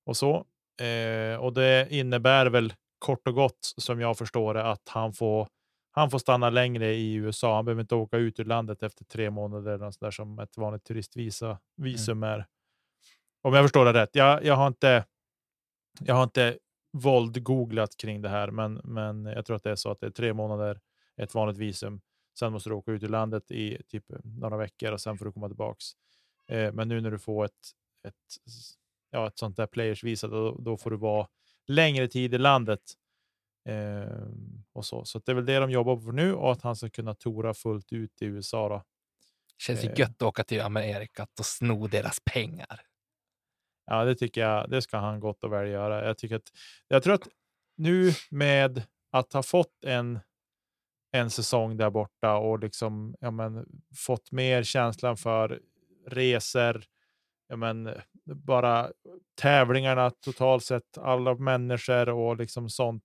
och så. Eh, och det innebär väl kort och gott som jag förstår det att han får han får stanna längre i USA. Han behöver inte åka ut ur landet efter tre månader eller något där som ett vanligt turistvisa visum är. Om jag förstår det rätt. Jag, jag har inte. Jag har inte våldgooglat kring det här, men, men jag tror att det är så att det är tre månader ett vanligt visum. Sen måste du åka ut ur landet i typ några veckor och sen får du komma tillbaks. Eh, men nu när du får ett, ett, ja, ett sånt där players visa, då, då får du vara längre tid i landet. Eh, och så. så det är väl det de jobbar på nu och att han ska kunna tora fullt ut i USA. Då. Känns ju Eh. gött att åka till Amerika och sno deras pengar. Ja, det tycker jag. Det ska han gott och väl göra. Jag, tycker att, jag tror att nu med att ha fått en, en säsong där borta och liksom, ja, men, fått mer känslan för resor, ja, men, bara tävlingarna totalt sett, alla människor och liksom sånt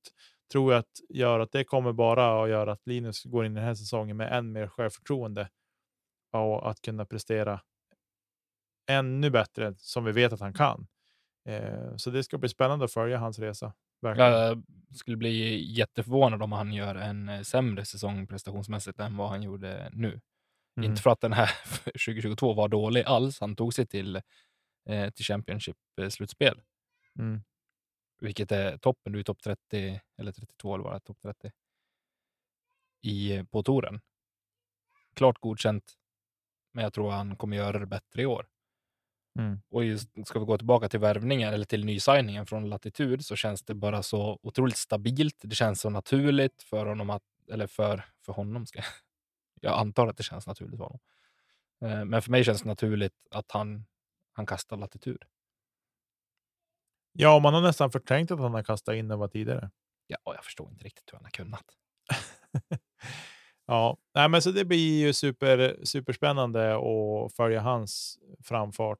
tror jag att gör att det kommer bara att göra att Linus går in i den här säsongen med än mer självförtroende och att kunna prestera ännu bättre som vi vet att han kan. Eh, så det ska bli spännande att följa hans resa. Jag skulle bli jätteförvånad om han gör en eh, sämre säsong prestationsmässigt än vad han gjorde nu. Mm. Inte för att den här *laughs* 2022 var dålig alls. Han tog sig till, eh, till Championship-slutspel, Mm. vilket är toppen. Du är topp 30, eller 32 eller vad topp 30 i, på touren. Klart godkänt, men jag tror han kommer göra det bättre i år. Mm. Och just, ska vi gå tillbaka till värvningen eller till nysigningen från Latitud så känns det bara så otroligt stabilt. Det känns så naturligt för honom att, eller för, för honom ska jag, *laughs* jag antar att det känns naturligt för honom. Eh, Men för mig känns det naturligt att han, han kastar Latitud. Ja, man har nästan förträngt att han har kastat in var tidigare. Ja, jag förstår inte riktigt hur han har kunnat. *laughs* Ja, nej, men så det blir ju super, superspännande att följa hans framfart.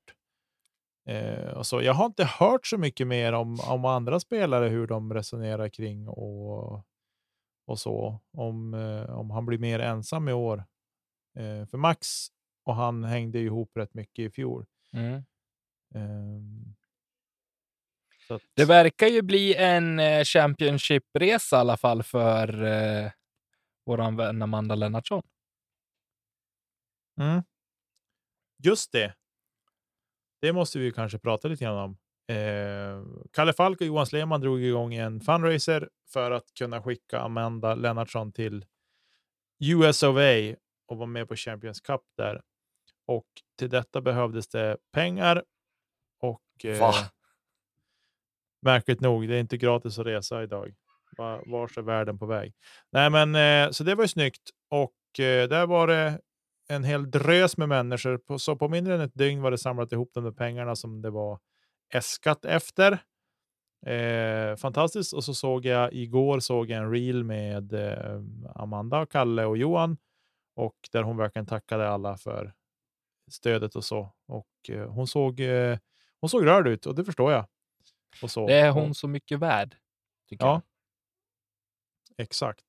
Eh, och så. Jag har inte hört så mycket mer om, om andra spelare, hur de resonerar kring och, och så. Om, eh, om han blir mer ensam i år. Eh, för Max och han hängde ihop rätt mycket i fjol. Ehm, så att, Det verkar ju bli en eh, Championship-resa i alla fall för eh, våran vän Amanda Lennartsson. Mm. Just det. Det måste vi ju kanske prata lite grann om. Eh, Kalle Falk och Johan Sleman drog igång en fundraiser för att kunna skicka Amanda Lennartsson till US of A och vara med på Champions Cup där. Och till detta behövdes det pengar. Och eh, Va? märkligt nog, det är inte gratis att resa idag. Va- Vars är världen på väg? Nej, men eh, så det var ju snyggt och eh, där var det en hel drös med människor. Så på mindre än ett dygn var det samlat ihop de där pengarna som det var äskat efter. Eh, fantastiskt. Och så såg jag igår såg jag en reel med eh, Amanda, Kalle och Johan och där hon verkligen tackade alla för stödet och så. Och eh, hon såg eh, hon såg rörd ut och det förstår jag. Och så. Det är hon så mycket värd. Ja. jag. Exakt.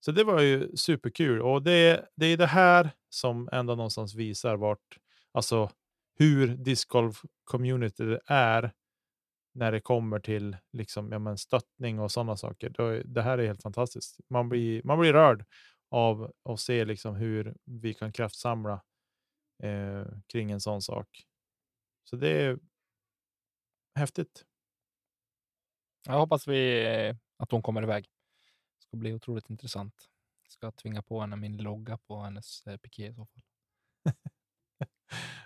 Så det var ju superkul och det, det är det här som ändå någonstans visar vart, alltså hur discgolf community är när det kommer till liksom, ja, men stöttning och sådana saker. Det, det här är helt fantastiskt. Man blir, man blir rörd av att se liksom hur vi kan kraftsamla eh, kring en sån sak. Så det är häftigt. Jag hoppas vi, eh, att hon kommer iväg. Ska bli otroligt intressant. Jag ska tvinga på henne min logga på hennes eh, piké i så fall. *laughs*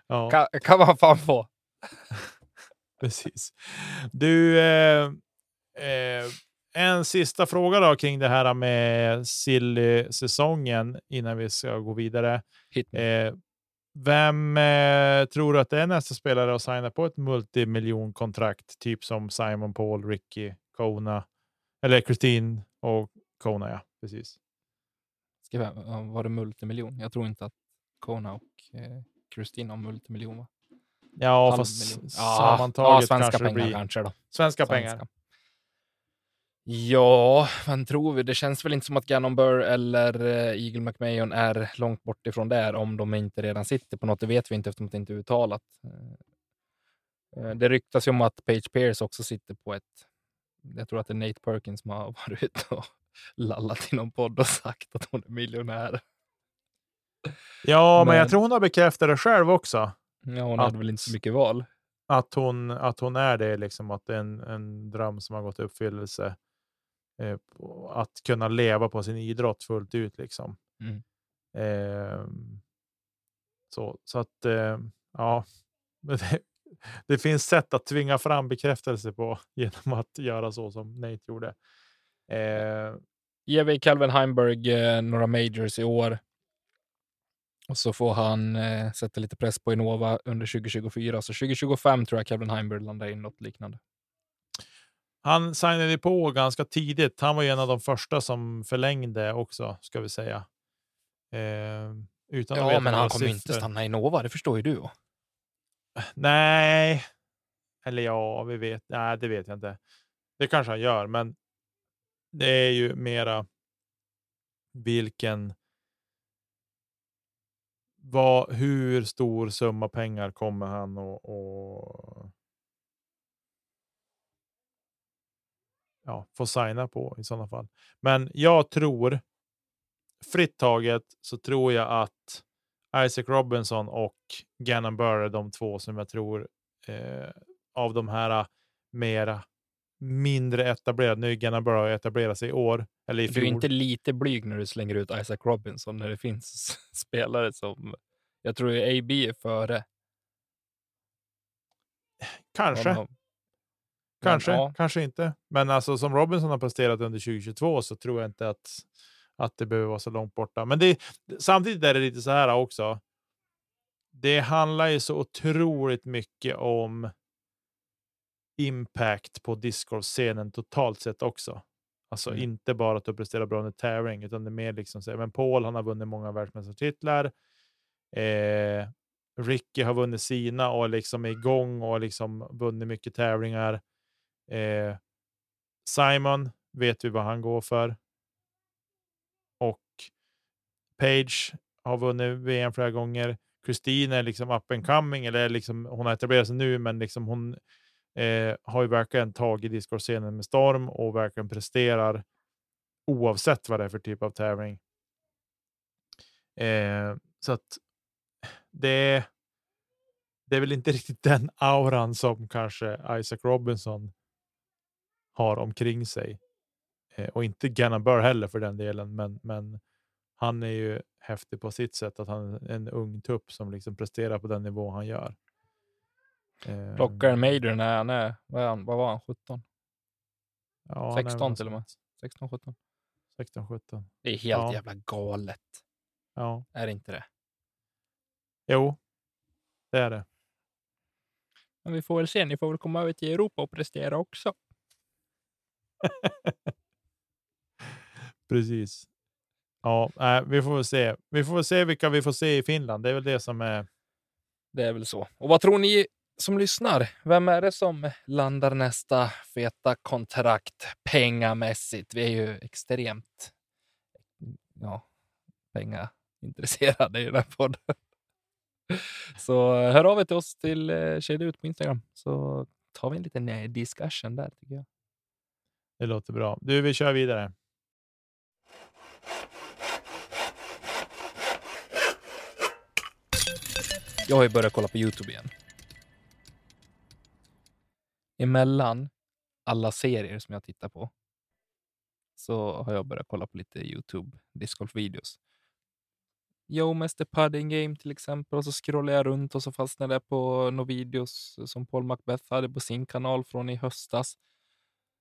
Ja. Kan, kan man fan få. *laughs* Precis. Du, eh, eh, en sista fråga då kring det här med silly-säsongen innan vi ska gå vidare. Eh, vem eh, tror du att det är nästa spelare att signa på ett multimiljonkontrakt, typ som Simon Paul, Ricky, Kona, eller Kristin och Kona, ja, precis. Ska ja, var det multimiljon? Jag tror inte att Kona och eh, Kristin har multimiljon. Va? Ja, fast miljon. sammantaget ja, svenska kanske det pengar blir kanske då. svenska Svenska. pengar. Ja, vad tror vi? Det känns väl inte som att Gannon Burr eller eh, Eagle McMahon är långt bort ifrån där om de inte redan sitter på något. Det vet vi inte eftersom det inte är uttalat. Eh, eh, Det ryktas ju om att Page Pierce också sitter på ett. Jag tror att det är Nate Perkins som har *laughs* varit ute och lallat i någon podd och sagt att hon är miljonär. Ja, men, jag Men- tror hon har bekräftat det själv också. Ja, hon Att- hade väl inte så mycket val. Att hon, att hon är det, liksom, att det är en, en dröm som har gått i uppfyllelse. Eh, att kunna leva på sin idrott fullt ut. Liksom. Mm. Ehm, så, så att, eh, ja. *laughs* Det, det finns sätt att tvinga fram bekräftelse på *laughs* genom att göra så som Nate gjorde. Eh, Ger vi Calvin Heimberg eh, några majors i år. Och så får han eh, sätta lite press på Innova under 2024. Så 2025 tror jag Calvin Heimberg landar in något liknande. Han signade på ganska tidigt. Han var ju en av de första som förlängde också, ska vi säga. Eh, utan att Ja, men han kommer inte stanna i Innova, det förstår ju du. Nej, eller ja, vi vet. Nej, det vet jag inte. Det kanske han gör, men det är ju mera vilken. Vad, hur stor summa pengar kommer han att och, ja, få signa på i sådana fall. Men jag tror, fritt taget, så tror jag att Isaac Robinson och Gannon Burr är de två som jag tror eh, av de här mera mindre etablerade. Nu Gannon Burr har etablerat sig i år eller i Du är fjol. inte lite blyg när du slänger ut Isaac Robinson när det finns *laughs* spelare som... Jag tror AB är före Kanske, honom. Men, kanske, ja. kanske inte. Men alltså som Robinson har presterat under 2022 så tror jag inte att, att det behöver vara så långt borta. Men det, samtidigt är det lite så här också. Det handlar ju så otroligt mycket om impact på discgolf-scenen totalt sett också. Alltså Mm. inte bara att du presterar bra under tävling, utan det är mer liksom så men Paul, han har vunnit många världsmästartitlar. Eh, Ricky har vunnit sina och liksom är igång och liksom vunnit mycket tävlingar. Eh, Simon vet vi vad han går för. Och Page har vunnit VM flera gånger. Christine är liksom up and coming, eller liksom, hon har etablerat sig nu, men liksom hon eh, har ju verkligen tagit discgolfscenen med storm och verkligen presterar oavsett vad det är för typ av tävling. Eh, så att det, det är väl inte *laughs* riktigt den auran som kanske Isaac Robinson har omkring sig. Eh, och inte Gannon Burr heller för den delen, men, men han är ju häftig på sitt sätt att han är en ung tupp som liksom presterar på den nivå han gör. Eh, Plockar en major när han är, vad, är han, vad var han, 17? ja, han är väl 16 till och med. någonstans 16, 17? 16, 17. Det är helt Ja. jävla galet. Ja, Är det inte det? jo, det är det. Men vi får väl se. Ni får väl komma över till Europa och prestera också. *laughs* Precis. Ja, nej, vi får väl se. Vi får väl se vilka vi får se i Finland. Det är väl det som är. Det är väl så. Och vad tror ni som lyssnar? Vem är det som landar nästa feta kontrakt pengamässigt? Vi är ju extremt ja, pengaintresserade i den här podden. Så hör av er till oss till eh, Kedja ut på Instagram så tar vi en liten eh, discussion där tycker jag. Det låter bra. Du, vi kör vidare. Jag har ju börjat kolla på Youtube igen. Emellan alla serier som jag tittar på så har jag börjat kolla på lite Youtube discgolf-videos. Yo, Mr Pudding Game till exempel och så scrollar jag runt och så fastnar jag på några videos som Paul Macbeth hade på sin kanal från i höstas.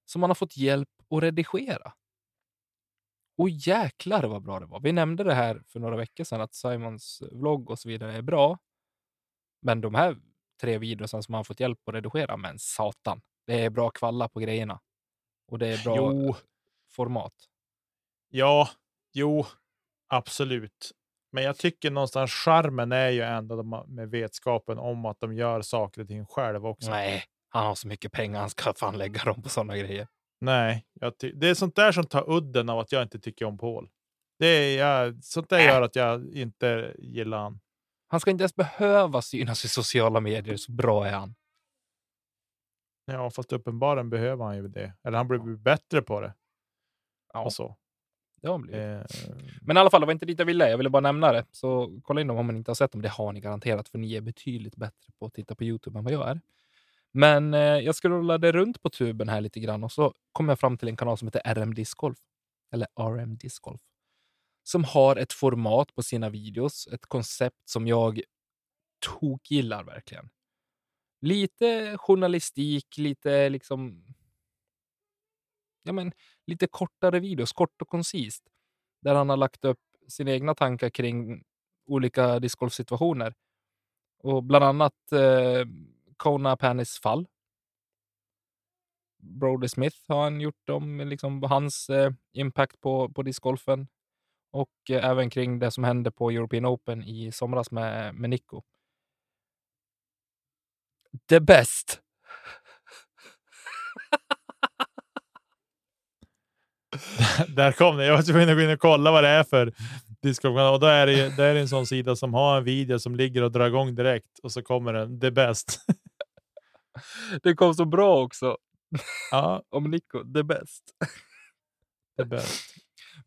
Som man har fått hjälp att redigera. Och jäklar vad bra det var. Vi nämnde det här för några veckor sedan att Simons vlogg och så vidare är bra. Men de här tre videorna som han fått hjälp att redigera, men satan, det är bra kvalla på grejerna. Och det är bra Jo. format. Ja, jo, absolut. Men jag tycker någonstans charmen är ju ändå med vetskapen om att de gör saker och ting själv också. Nej, han har så mycket pengar, han ska fan lägga dem på sådana grejer. Nej, det är sånt där som tar udden av att jag inte tycker om Paul. Det är, jag, sånt där Äh. gör att jag inte gillar han. Han ska inte ens behöva synas i sociala medier, så bra är han. Ja, fast uppenbarligen behöver han ju det. Eller han blir bättre på det. Ja. Och så. Det har han blivit. Eh, Men i alla fall, det var inte dit jag ville. Jag ville bara nämna det. Så kolla in dem om man inte har sett dem. Det har ni garanterat, för ni är betydligt bättre på att titta på Youtube än vad jag är. Men eh, jag scrollade runt på tuben här lite grann och så kom jag fram till en kanal som heter RM Disc Golf. Eller RM Disc Golf. Som har ett format på sina videos, ett koncept som jag tokgillar verkligen. Lite journalistik, lite liksom... Ja, men lite kortare videos, kort och koncist. Där han har lagt upp sina egna tankar kring olika discgolfsituationer. Och bland annat eh, Kona Panis fall. Brody Smith har han gjort om liksom, hans eh, impact på, på discgolfen. Och eh, även kring det som hände på European Open i somras med, med Nico. The best! *laughs* där kom det. Jag var tvungen att gå in och kolla vad det är för discgolfkanal. Och då är det, då är det en sån sida som har en video som ligger och drar igång direkt. Och så kommer den, the best. *laughs* Det kom så bra också ja, om Nico, the best. the best.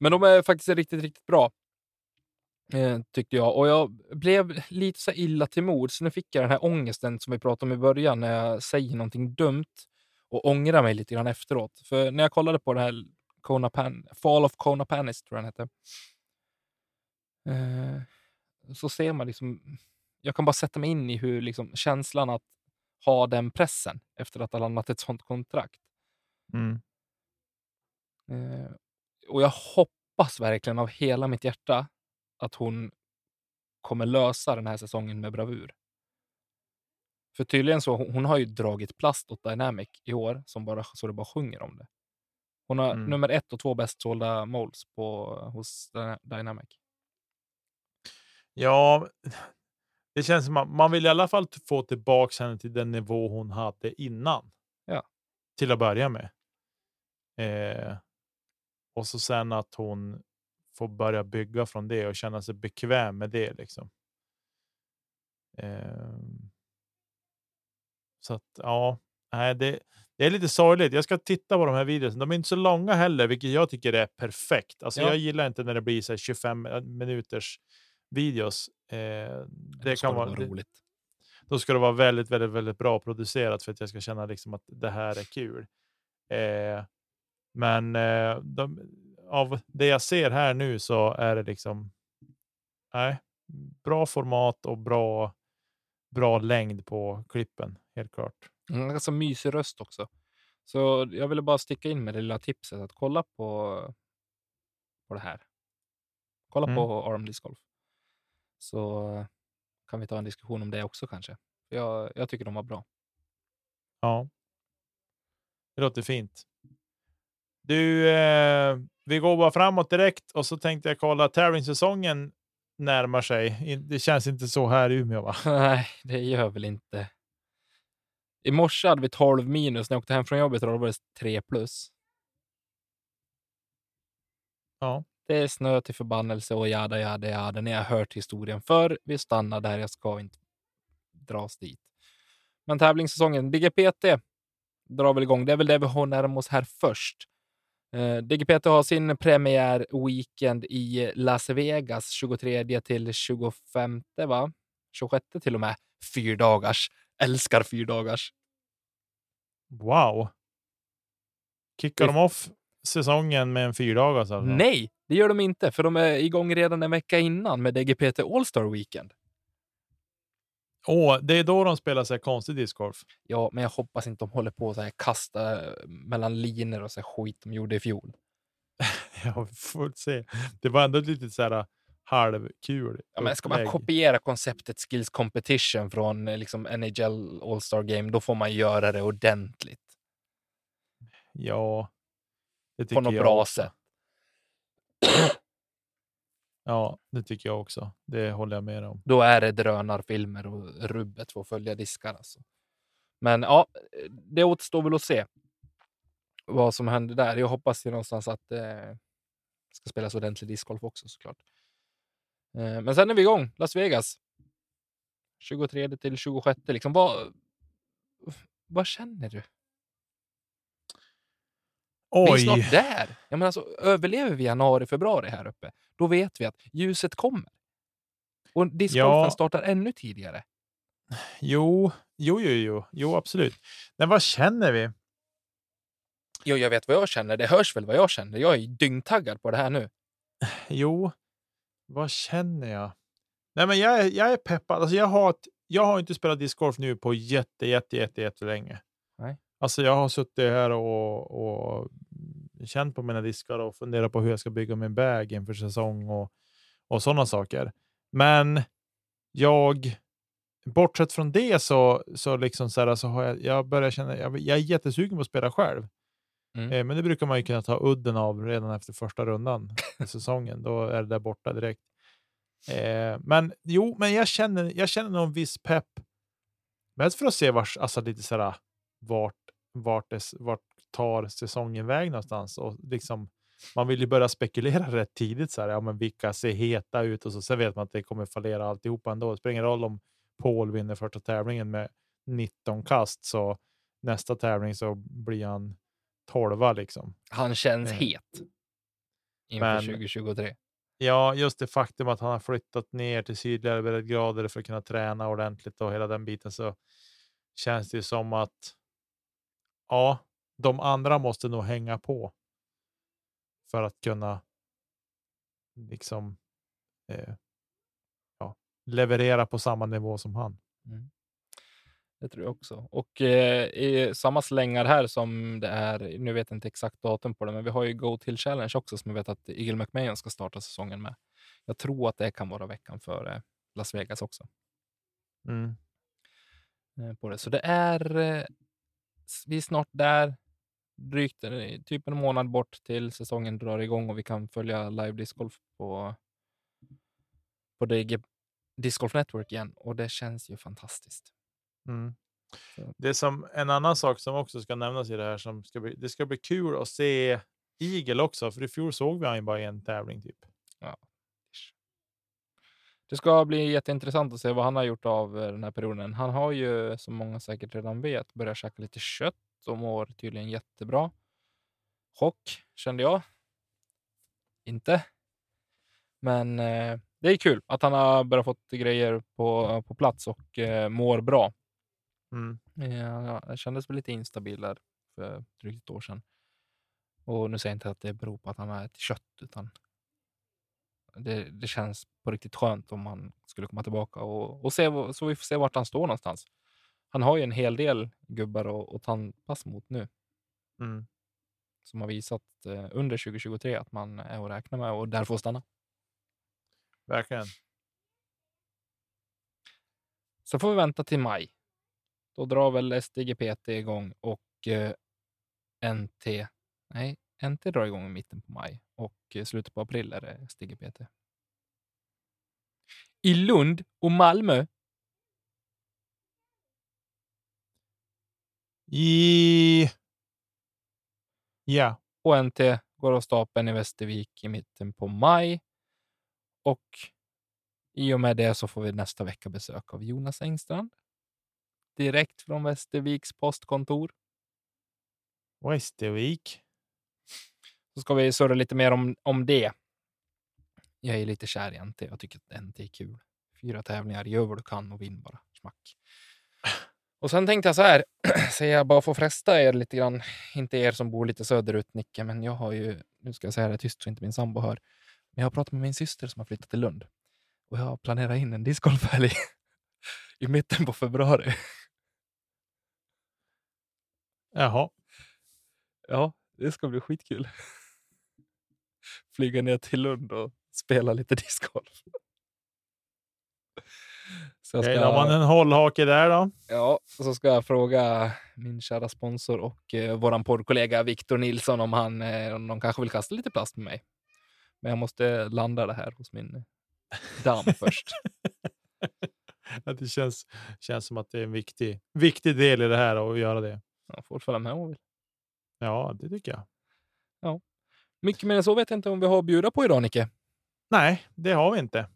Men de är faktiskt riktigt, riktigt bra. Eh, tyckte jag. Och jag blev lite så illa till mod, så nu fick jag den här ångesten som vi pratade om i början när jag säger någonting dumt och ångrar mig lite grann efteråt. För när jag kollade på den här Kona Pan, Fall of Kona Panis, tror jag den hette, eh, så ser man liksom, jag kan bara sätta mig in i hur liksom, känslan att ha den pressen efter att ha landat ett sånt kontrakt. Mm. Eh, och jag hoppas verkligen av hela mitt hjärta att hon kommer lösa den här säsongen med bravur. För tydligen så, hon har ju dragit plast åt Dynamic i år, som bara, så det bara sjunger om det. Hon har Mm. nummer ett och två bäst sålda molds på, hos Dyna- Dynamic. Ja, det känns som att man vill i alla fall få tillbaka henne till den nivå hon hade innan. Ja. Till att börja med. Eh, och så sen att hon får börja bygga från det och känna sig bekväm med det. liksom. Eh, så att ja, nej, det, det är lite sorgligt. Jag ska titta på de här videorna. De är inte så långa heller, vilket jag tycker är perfekt. Alltså, Ja. Jag gillar inte när det blir så här 25 minuters videos. Eh, Det det kan vara, vara det, roligt. då ska det vara väldigt, väldigt, väldigt bra producerat för att jag ska känna liksom att det här är kul. Eh, men eh, de, av det jag ser här nu så är det liksom nej, bra format och bra, bra längd på klippen, helt klart. Mm, ganska mysig röst också. Så jag ville bara sticka in med det lilla tipset att kolla på, på det här. Kolla Mm. på Arm Disc Golf. Så kan vi ta en diskussion om det också kanske. Jag, jag tycker de var bra. Ja. Det låter fint. Du, eh, vi går bara framåt direkt och så tänkte jag kolla tävlingssäsongen närmar sig. Det känns inte så här i Umeå va? Nej, det gör väl inte. I morse hade vi 12 minus. När jag åkte hem från jobbet då var det 3 plus. Ja. Det är snö till förbannelse och jada, jada, jada. Ni har hört historien förr. Vi stannar där. Jag ska inte dras dit. Men tävlingssäsongen, DGPT drar väl igång. Det är väl det vi har närmast oss här först. Eh, DGPT har sin premiär weekend i Las Vegas 23 till 25, va? 26 till och med. Fyrdagars. Älskar fyrdagars. Wow. Kickar de off säsongen med en fyrdagars alltså? Nej, det gör de inte, för de är igång redan en vecka innan med DGPT All-Star Weekend. Åh, det är då de spelar så här konstig discgolf. Ja, men jag hoppas inte de håller på att kasta eh, mellan linor och så här skit de gjorde i fjol. *laughs* Ja, vi får se. Det var ändå lite så här halvkul. Ja, men ska man kopiera konceptet Skills Competition från eh, liksom NHL All-Star Game, då får man göra det ordentligt. Ja, det tycker På något jag bra också. sätt. *clears throat* Ja, det tycker jag också. Det håller jag med om. Då är det drönarfilmer och rubbet får följa diskar. Alltså. Men ja, det återstår väl att se vad som händer där. Jag hoppas ju någonstans att det ska spelas ordentlig discgolf också såklart. Eh, Men sen är vi igång. Las Vegas. 23 till 26. Liksom, vad, vad känner du? Vi är Oj, snart där. Jag menar, alltså, överlever vi januari, februari här uppe, då vet vi att ljuset kommer. Och discgolfen Ja. startar ännu tidigare. jo, jo, jo, jo, jo, absolut. Men vad känner vi? Jo, jag vet vad jag känner. Det hörs väl vad jag känner. Jag är dyngtaggad på det här nu. Jo, vad känner jag? Nej, men jag är, jag är peppad. Alltså, jag, har ett, jag har inte spelat discgolf nu på jätte, jätte, jätte, jätte länge. Nej. Alltså, jag har suttit här och, och känt på mina diskar och funderat på hur jag ska bygga min bag inför säsong och, och sådana saker. Men jag, bortsett från det så, så, liksom så, här, så har jag, jag börjat känna, jag, jag är jättesugen på att spela själv. Mm. Eh, men det brukar man ju kunna ta udden av redan efter första rundan i *laughs* säsongen. Då är det där borta direkt. Eh, men jo, men jag känner, jag känner någon viss pepp. Mest för att se vars, alltså lite sådär, vart, vart, det, vart tar säsongen väg någonstans. Och liksom, man vill ju börja spekulera *laughs* rätt tidigt. Så här, ja, men vilka ser heta ut och så. Sen vet man att det kommer fallera alltihopa ändå. Det spelar ingen roll om Paul vinner första tävlingen med 19 kast. Så nästa tävling så blir han 12 liksom. Han känns Mm. het inför Men- 2023. Ja, just det faktum att han har flyttat ner till sydligare breddgrader för att kunna träna ordentligt och hela den biten så känns det ju som att ja, de andra måste nog hänga på för att kunna liksom eh, ja, leverera på samma nivå som han. Mm. Det tror jag också. Och eh, i samma slängar här som det är, nu vet jag inte exakt datum på det, men vi har ju Go Till Challenge också som vi vet att Eagle McMahon ska starta säsongen med. Jag tror att det kan vara veckan före Las Vegas också. Mm. eh, På det. Så det är, eh, vi är snart där, drygt typ en månad bort till säsongen drar igång och vi kan följa live discgolf på, på DG Disc Golf Network igen och det känns ju fantastiskt. Mm. Det som en annan sak som också ska nämnas i det här som ska bli, det ska bli kul att se Eagle också, för i fjol såg vi han bara i en tävling typ. Det ska bli jätteintressant att se vad han har gjort av eh, den här perioden. Han har ju, som många säkert redan vet, börjat käka lite kött och mår tydligen jättebra. Chock, kände jag. Inte. Men eh, det är kul att han har börjat fått grejer på, på plats och eh, mår bra. Mm. Ja, jag kändes väl lite instabil där för drygt ett år sedan. Och nu säger jag inte att det beror på att han har ätit kött, utan det, det känns på riktigt skönt om han skulle komma tillbaka och, och se, så vi får se vart han står någonstans. Han har ju en hel del gubbar att, tandpass mot nu Mm. som har visat eh, under 2023 att man är att räkna med och där får stanna. Verkligen. Så får vi vänta till maj. Då drar väl SDGPT igång och eh, NT. Nej, NT drar igång i mitten på maj och eh, slutet på april är det SDGPT. I Lund och Malmö. I... Ja, Och NT går av stapeln i Västervik i mitten på maj. Och i och med det så får vi nästa vecka besök av Jonas Engstrand. Direkt från Västerviks postkontor. Västervik. Så ska vi surra lite mer om, om det. Jag är lite kär i NT. Jag tycker att NT är kul. Fyra tävlingar, gör vad du kan och vinn bara. Smack. Och sen tänkte jag så här, *clears throat* säger jag bara att fresta er lite grann. Inte er som bor lite söderut, Nicke, men jag har ju, nu ska jag säga det tyst så inte min sambo hör. Men jag har pratat med min syster som har flyttat till Lund. Och jag har planerat in en discgolfhelg *laughs* i mitten på februari. Jaha. Ja, det ska bli skitkul. *laughs* Flyga ner till Lund och spela lite discgolf. Så ska, har man en hållhake där då. ja, så ska jag fråga min kära sponsor och eh, våran poddkollega Viktor Nilsson om, han, eh, om de kanske vill kasta lite plast med mig. Men jag måste landa det här hos min damm *laughs* först. Det känns, känns som att det är en viktig, viktig del i det här att göra det. Jag får följa med om hon vill. Ja, det tycker jag. Mycket mer än så vet jag inte om vi har att bjuda på idag, Nicke. Nej, det har vi inte.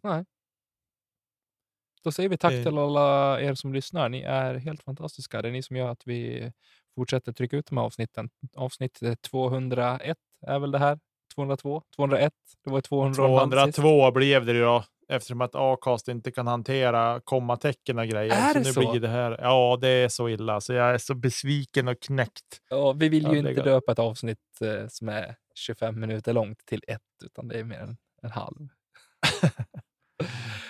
Då säger vi tack Eh. till alla er som lyssnar. Ni är helt fantastiska. Det är ni som gör att vi fortsätter trycka ut de här avsnitten. Avsnitt eh, 201 är väl det här? 202? 201? Det var 200 och en halv sist. 202 blev det ju då. Eftersom att Acast inte kan hantera kommatecken och grejer. Är så det nu så? blir det här. Ja, det är så illa. Så jag är så besviken och knäckt. Ja, vi vill ju inte döpa ett avsnitt eh, som är 25 minuter långt till ett, utan det är mer än en halv. *laughs*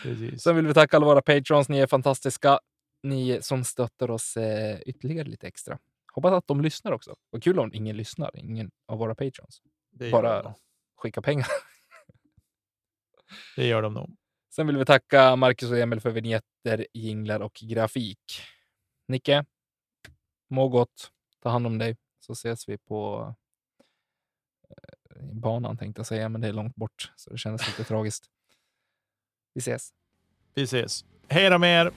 Precis. Sen vill vi tacka alla våra patrons. Ni är fantastiska. Ni som stöttar oss eh, ytterligare lite extra. Hoppas att de lyssnar också. Vad kul om ingen lyssnar, ingen av våra patrons. bara- de. Skicka pengar. det gör de nog. Sen vill vi tacka Marcus och Emil för vignetter, jinglar och grafik. Nicke, må gott. Ta hand om dig så ses vi på eh, banan tänkte jag säga, men det är långt bort så det känns lite tragiskt. Vi ses. Vi ses. Hej då med er!